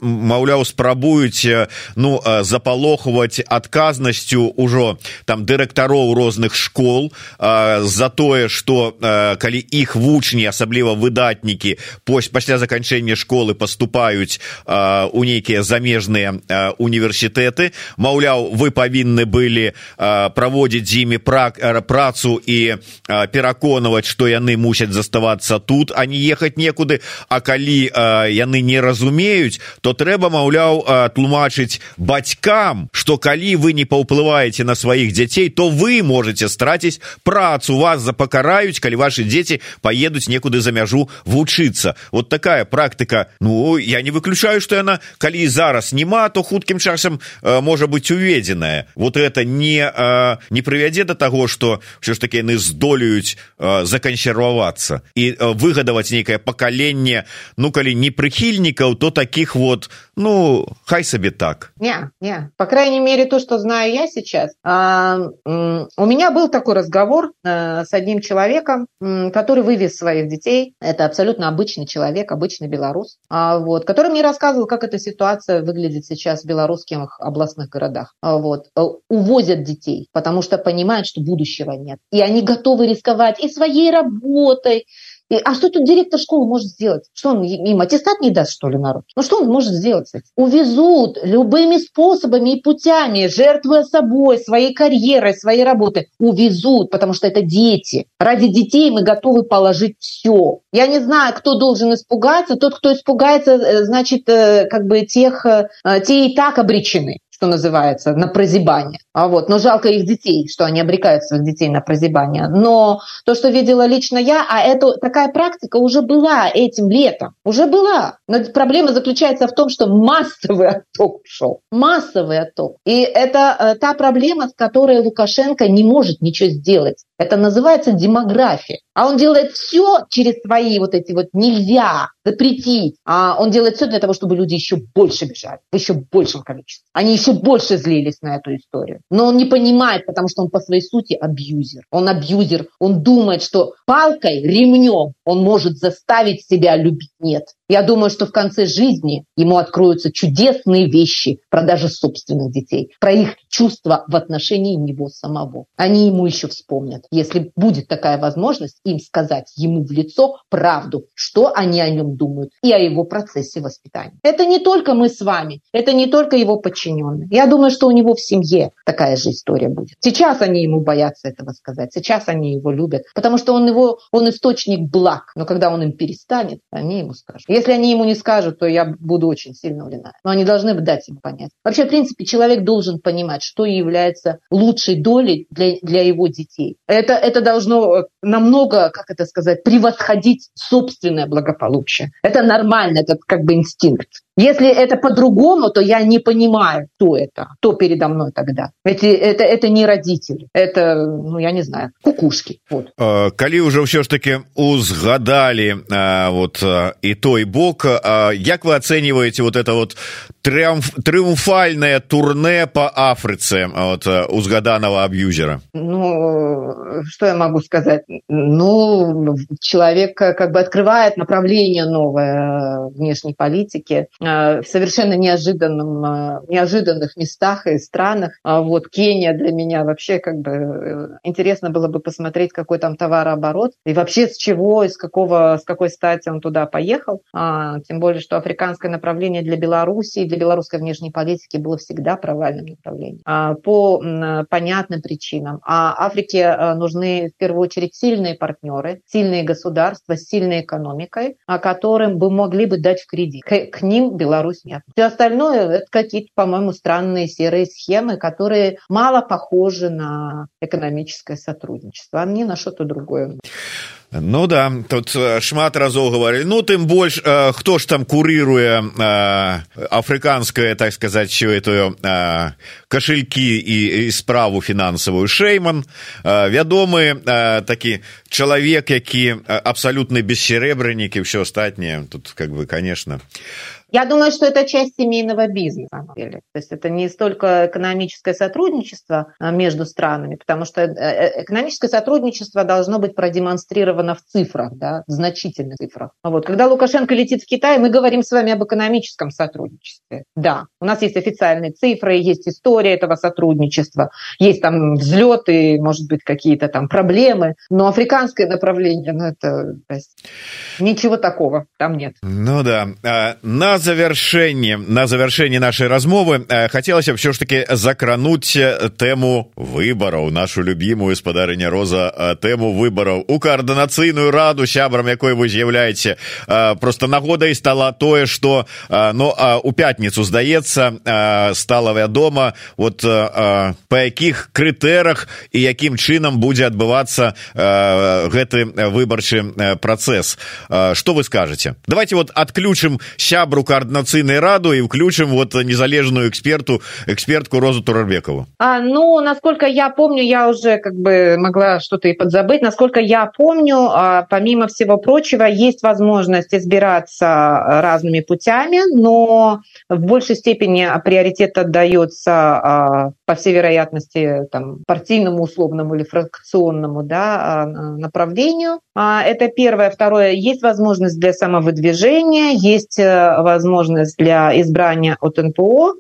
маўляў спрабуюць ну запалохваць адказнасцю ўжо там дырэктароў розных школ за тое что калі іх вучні асабліва выдатнікі пось пасля заканчэння школы поступаюць у нейкія замежныя універсітэты. Маўляў вы павінны былі праводзіць з імі працу і пераконваць што яны мусяць заставацца тут а не ехаць некуды а калі яны не разумеюць то трэба маўляў тлумачыць бацькам что калі вы не паўплываеце на сваіх дзяцей то вы можете страціць працу. Вас запакараюць калі ваши дзеці поедуць некуды за мяжу вучыцца вот такая практыка ну я не выключаю что яна калі зараз няма то хуткім часам можа быть уведзеная вот это не не прывядзе до таго что все ж таки яны здолеюць закансервавацца і выгадаваць нейкае пакаленне ну калі не прыхільнікаў то таких вот ну хай сабе так не не по крайней мере то что знаю я сейчас а, у меня был такой разговор а, с одним человеком который вывез своих детей это абсолютно обычный человек обычный белорус а, вот который мне рассказывал как эта ситуация выглядит сейчас в белорусских областных городах а, вот увозят детей потому что понимают, что будущего нет. И они готовы рисковать и своей работой, и, а что тут директор школы может сделать? Что он им аттестат не даст, что ли, народ? Ну что он может сделать? Увезут любыми способами и путями, жертвуя собой, своей карьерой, своей работой. Увезут, потому что это дети. Ради детей мы готовы положить все. Я не знаю, кто должен испугаться. Тот, кто испугается, э, значит, э, как бы тех, э, те и так обречены что называется, на прозябание. А вот, но жалко их детей, что они обрекают своих детей на прозябание. Но то, что видела лично я, а это такая практика уже была этим летом, уже была. Но проблема заключается в том, что массовый отток шел, массовый отток. И это э, та проблема, с которой Лукашенко не может ничего сделать. Это называется демография. А он делает все через свои вот эти вот нельзя запретить. А он делает все для того, чтобы люди еще больше бежали, в еще большем количестве. Они еще больше злились на эту историю. Но он не понимает, потому что он по своей сути абьюзер. Он абьюзер. Он думает, что палкой, ремнем он может заставить себя любить. Нет. Я думаю, что в конце жизни ему откроются чудесные вещи про даже собственных детей, про их чувства в отношении него самого. Они ему еще вспомнят, если будет такая возможность им сказать ему в лицо правду, что они о нем думают и о его процессе воспитания. Это не только мы с вами, это не только его подчиненные. Я думаю, что у него в семье такая же история будет. Сейчас они ему боятся этого сказать, сейчас они его любят, потому что он его, он источник благ, но когда он им перестанет, они ему скажут. Если они ему не скажут, то я буду очень сильно удивлена. Но они должны дать им понять. Вообще, в принципе, человек должен понимать, что является лучшей долей для, для его детей. Это, это должно э, намного, как это сказать, превосходить собственное благополучие. Это нормально, это как бы инстинкт. Если это по-другому, то я не понимаю, кто это, кто передо мной тогда. Эти, это, это не родители, это, ну, я не знаю, кукушки. Вот. Калі уже все ж таки узгадали вот и той бок, як вы оцениваете вот это вот триумф, триумфальное турне по Африце вот, узгаданного абьюзера? Ну, что я могу сказать? Ну, человек как бы открывает направление новое внешней политики Э, в совершенно неожиданном, э, неожиданных местах и странах. А вот Кения для меня вообще как бы э, интересно было бы посмотреть, какой там товарооборот и вообще с чего, из какого, с какой стати он туда поехал. А, тем более, что африканское направление для Беларуси, для белорусской внешней политики было всегда провальным направлением а, по понятным причинам. А Африке нужны в первую очередь сильные партнеры, сильные государства с сильной экономикой, которым бы могли бы дать в кредит. К, к ним Беларусь нет. Все остальное это какие-то, по-моему, странные серые схемы, которые мало похожи на экономическое сотрудничество, а не на что-то другое. Ну да тут э, шмат разоў говорили ну тым больш э, хто ж там курыруе э, афрыканская так сказать эту кошельки і, і справу фінансавую шейман вядомы такі чалавек які абсалютны бессеребрынік і все астатняе тут как бы конечно Я думаю, что это часть семейного бизнеса. На самом деле. То есть это не столько экономическое сотрудничество а, между странами, потому что э, э, экономическое сотрудничество должно быть продемонстрировано в цифрах, да, в значительных цифрах. Вот. Когда Лукашенко летит в Китай, мы говорим с вами об экономическом сотрудничестве. Да, у нас есть официальные цифры, есть история этого сотрудничества, есть там взлеты, может быть, какие-то там проблемы, но африканское направление, ну это есть, ничего такого там нет. Ну да. А, на завяршэнне на завяршэнне нашай размовы э, хацелася ўсё ж таки закрануць э, тэму выбараў нашу любімую спадарыня роза э, тэму выбараў у каардынацыйную раду сябрам якой вы з'яўляеце просто нагодай стала тое что но ну, у пятніцу здаецца стала вядома вот по якіх крытэрах і якім чынам будзе адбывацца гэты выбарчы працэс. Что вы скажете давайте вот отключым сябру координационной раду и включим вот незалежную эксперту, экспертку Розу Турарбекову? А, ну, насколько я помню, я уже как бы могла что-то и подзабыть. Насколько я помню, а, помимо всего прочего, есть возможность избираться разными путями, но в большей степени приоритет отдается, а, по всей вероятности, там, партийному условному или фракционному да, а, направлению. Это первое. Второе, есть возможность для самовыдвижения, есть возможность возможность для избрания от НПО,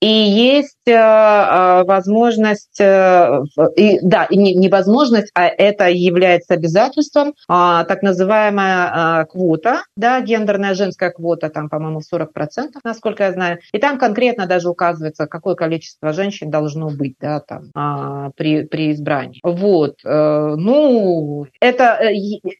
и есть э, э, возможность, э, и, да, не, не возможность, а это является обязательством, а, так называемая квота, да, гендерная женская квота, там, по-моему, 40%, насколько я знаю. И там конкретно даже указывается, какое количество женщин должно быть, да, там, а, при, при избрании. Вот, ну, это,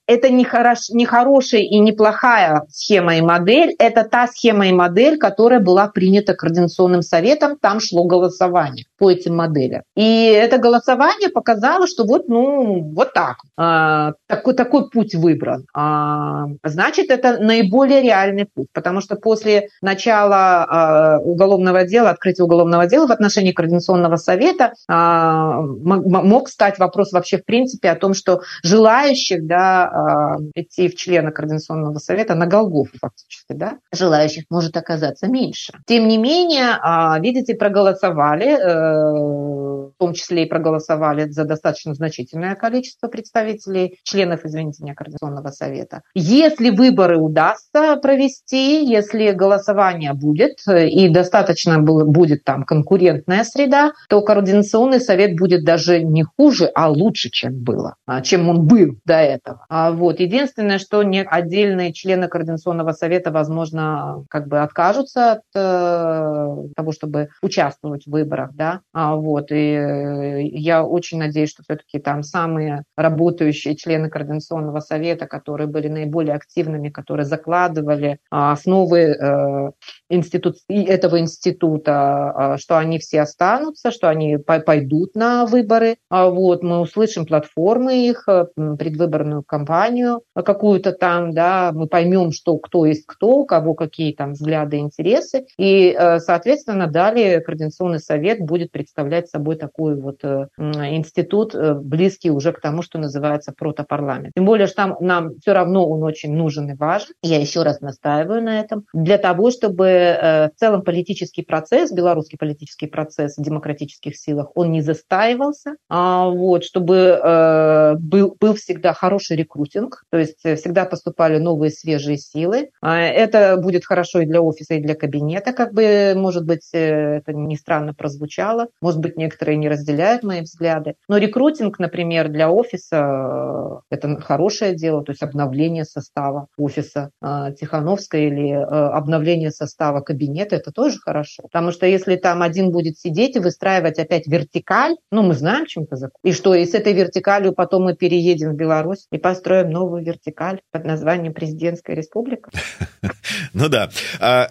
это не, хорош, не хорошая и неплохая схема и модель, это та схема и модель, которая была принята Координационным советом советом там шло голосование по этим моделям. И это голосование показало, что вот, ну, вот так. А, такой, такой путь выбран. А, значит, это наиболее реальный путь, потому что после начала а, уголовного дела, открытия уголовного дела в отношении Координационного совета а, мог стать вопрос вообще в принципе о том, что желающих да, а, идти в члены Координационного совета на Голгофу фактически, да, желающих может оказаться меньше. Тем не менее, а, видите, проголосовали, э, в том числе и проголосовали за достаточно значительное количество представителей, членов, извините, не Координационного совета. Если выборы удастся провести, если голосование будет и достаточно будет там конкурентная среда, то Координационный совет будет даже не хуже, а лучше, чем было, а, чем он был до этого. А вот. Единственное, что не отдельные члены Координационного совета, возможно, как бы откажутся от э, того, чтобы участвовать в выборах, да, а, вот, и э, я очень надеюсь, что все-таки там самые работающие члены Координационного совета, которые были наиболее активными, которые закладывали а, основы э, институт, этого института, что они все останутся, что они пойдут на выборы. Вот, мы услышим платформы их, предвыборную кампанию какую-то там, да, мы поймем, что кто есть кто, у кого какие там взгляды, интересы. И, соответственно, далее Координационный совет будет представлять собой такой вот э, институт, э, близкий уже к тому, что называется протопарламент. Тем более, что там нам все равно он очень нужен и важен. Я еще раз настаиваю на этом. Для того, чтобы э, в целом политический процесс, белорусский политический процесс в демократических силах, он не застаивался, а вот, чтобы был, был всегда хороший рекрутинг, то есть всегда поступали новые свежие силы. А это будет хорошо и для офиса, и для кабинета, как бы, может быть, это не странно прозвучало. Может быть, некоторые не разделяют мои взгляды. Но рекрутинг, например, для офиса – это хорошее дело, то есть обновление состава офиса а, Тихановской или а, обновление состава кабинета – это тоже хорошо. Потому что если там один будет сидеть и выстраивать опять вертикаль, ну, мы знаем, чем закон. И что, и с этой вертикалью потом мы переедем в Беларусь и построим новую вертикаль под названием президентская республика? Ну да.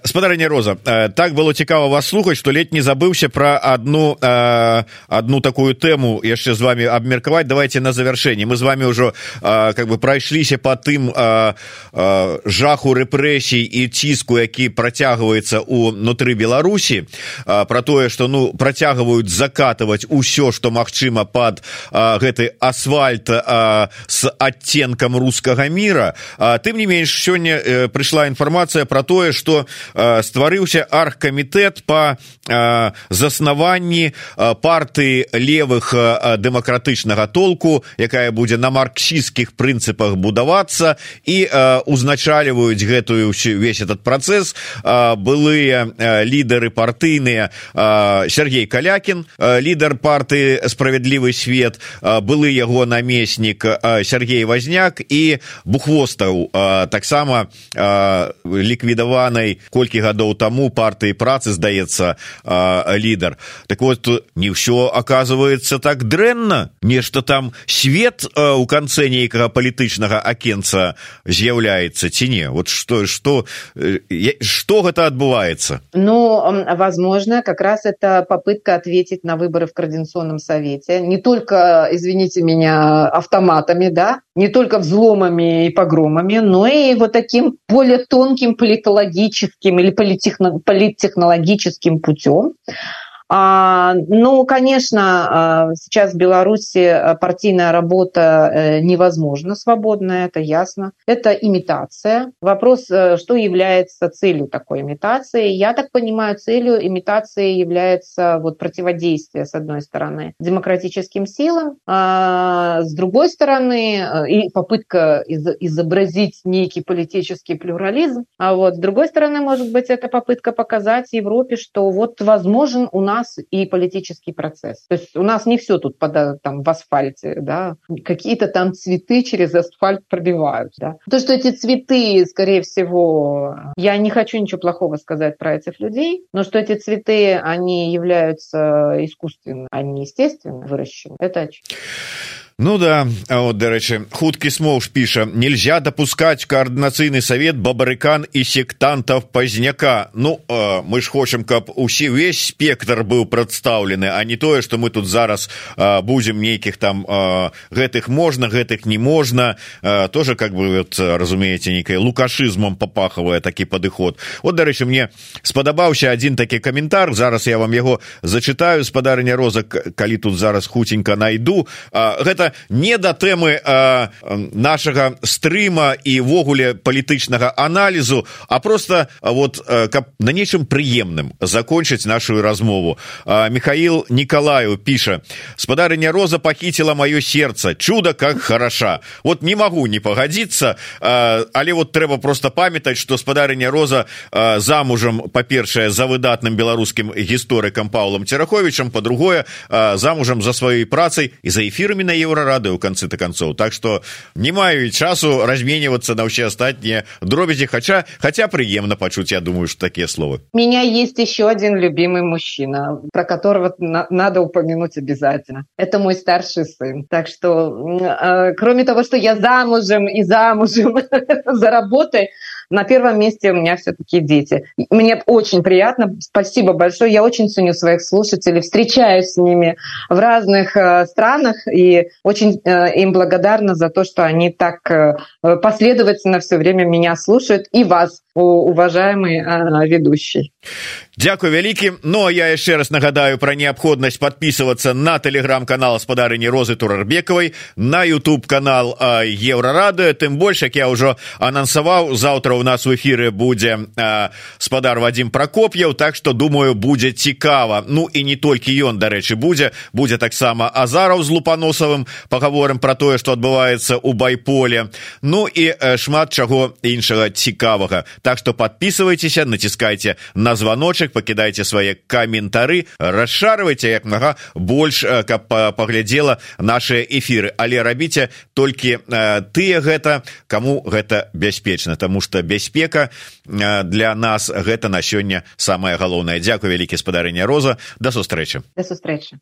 Спадарня Роза, так было цікава вас слухаць, што ледь не забыўся пра одну одну такую тэму яшчэ з вами абмеркаваць давайте на завершэнне мы з вами ўжо как бы прайшліся по тым жаху рэпрэсій і ціску які працягваецца унутры беларусі про тое что ну працягваюць закатывать усё что магчыма под гэты асфальт с оттенком русского мира. Тым не менш сёння э, прыйшла інфармацыя про тое что стварыўся аргкамітэт по заснаванні партыі левых дэмакратычнага толку якая будзе на марксійскіх прынцыпах будавацца і узначальваюць гэтую весь этот працэс былыя лідары партыйныя Сергей калякін лідар партыі справядлівы свет былы яго намеснік Сергей возняк і бухвостаў таксама ліквідаванай колькі гадоў таму партыі працы здаецца лідар так вот не ўсё оказывается так дрэнна нешта там свет у канцэ нейкага палітычнага акенца з'яўляецца ці не? Вот что что что гэта адбываецца? Ну возможно как раз это попытка ответить на выборы в координационном совете. Не только извините меня автоматами да не только взломами и погромами но и вот таким более тонким политологическим или политтехнологическим путем ну, конечно, а, сейчас в Беларуси а, партийная работа э, невозможна свободная, это ясно. Это имитация. Вопрос, э, что является целью такой имитации? Я так понимаю, целью имитации является вот противодействие, с одной стороны, демократическим силам, а с другой стороны, э, и попытка изобразить некий политический плюрализм, а вот с другой стороны, может быть, это попытка показать Европе, что вот возможен у нас нас и политический процесс. То есть у нас не все тут под, там, в асфальте, да, какие-то там цветы через асфальт пробивают. Да. То, что эти цветы, скорее всего, я не хочу ничего плохого сказать про этих людей, но что эти цветы, они являются искусственно, а не естественно выращены, это очевидно. Ну да вот дарэчы хуткі смоўж піша нельзя допускать коорднацыйны совет бабарыкан і сектантов пазняка ну э, мы ж хочам каб усе весь спектр быў прадстаўлены а не тое что мы тут зараз э, будем нейкіх там э, гэтых можна гэтых не можна. Э, тоже как бы вот, разумеете нейкай лукашызмом попахавае такі падыход. Вот дарэчы мне спадабаўся один такі каментар зараз я вам яго зачитаю спадарня розак калі тут зараз хуценька найду. Э, гэта не да тэмы нашага стрыма івогуле палітычнага аналізу а просто вот каб на нечым прыемным закончыць нашу размову. Михаил николаю піша спадарыня роза пахіціла маё сердце чудо как хороша вот не могу не пагадзіцца але вот трэба просто памятаць что спадарыня роза замужам па-першае за выдатным беларускім гісторыкам павлом цераховичам по-другое замужам за сваёй працай і за эфірамі на еўра еўрарады у канцы да канцоў так что не маю і часу разменьвацца на ўсе астатнія дробязі хаця хотя прыемна пачуць я думаю что такія словы меня есть еще один любимый мужчина про которого на надо упомянуть обязательно это мой старший сын так что э, кроме того что я замужем и замужем за работой на первом месте у меня все-таки дети. Мне очень приятно. Спасибо большое. Я очень ценю своих слушателей, встречаюсь с ними в разных э, странах и очень э, им благодарна за то, что они так э, последовательно все время меня слушают и вас, уважаемый э, ведущий. Дякую вялікі но я яшчэ раз нагадаю пра неабходнасць подписываться на телеграм-канал спадарыні розы турарбекавай на youtube канал еўрарады тым больш як я ўжо анансаваў заўтра у нас в эфиры будзе спадар вадзім прокоп'яў так что думаю будзе цікава ну і не толькі ён дарэчы будзе будзе таксама азараў з лупаносавым паговорым про тое что адбываецца у байполе ну і шмат чаго іншага цікавага так что подписывайтеся націскайте на звоночек пакідайце свае каментары расшарвайце як мага больш каб паглядзела наши эфиры. Але рабіце толькі тыя гэта кому гэта бяспечна тому что бяспека для нас гэта на сёння самое галоўнае. Дзякую вялікі спадарыня роза. Да сустрэчы. Да сустрэчы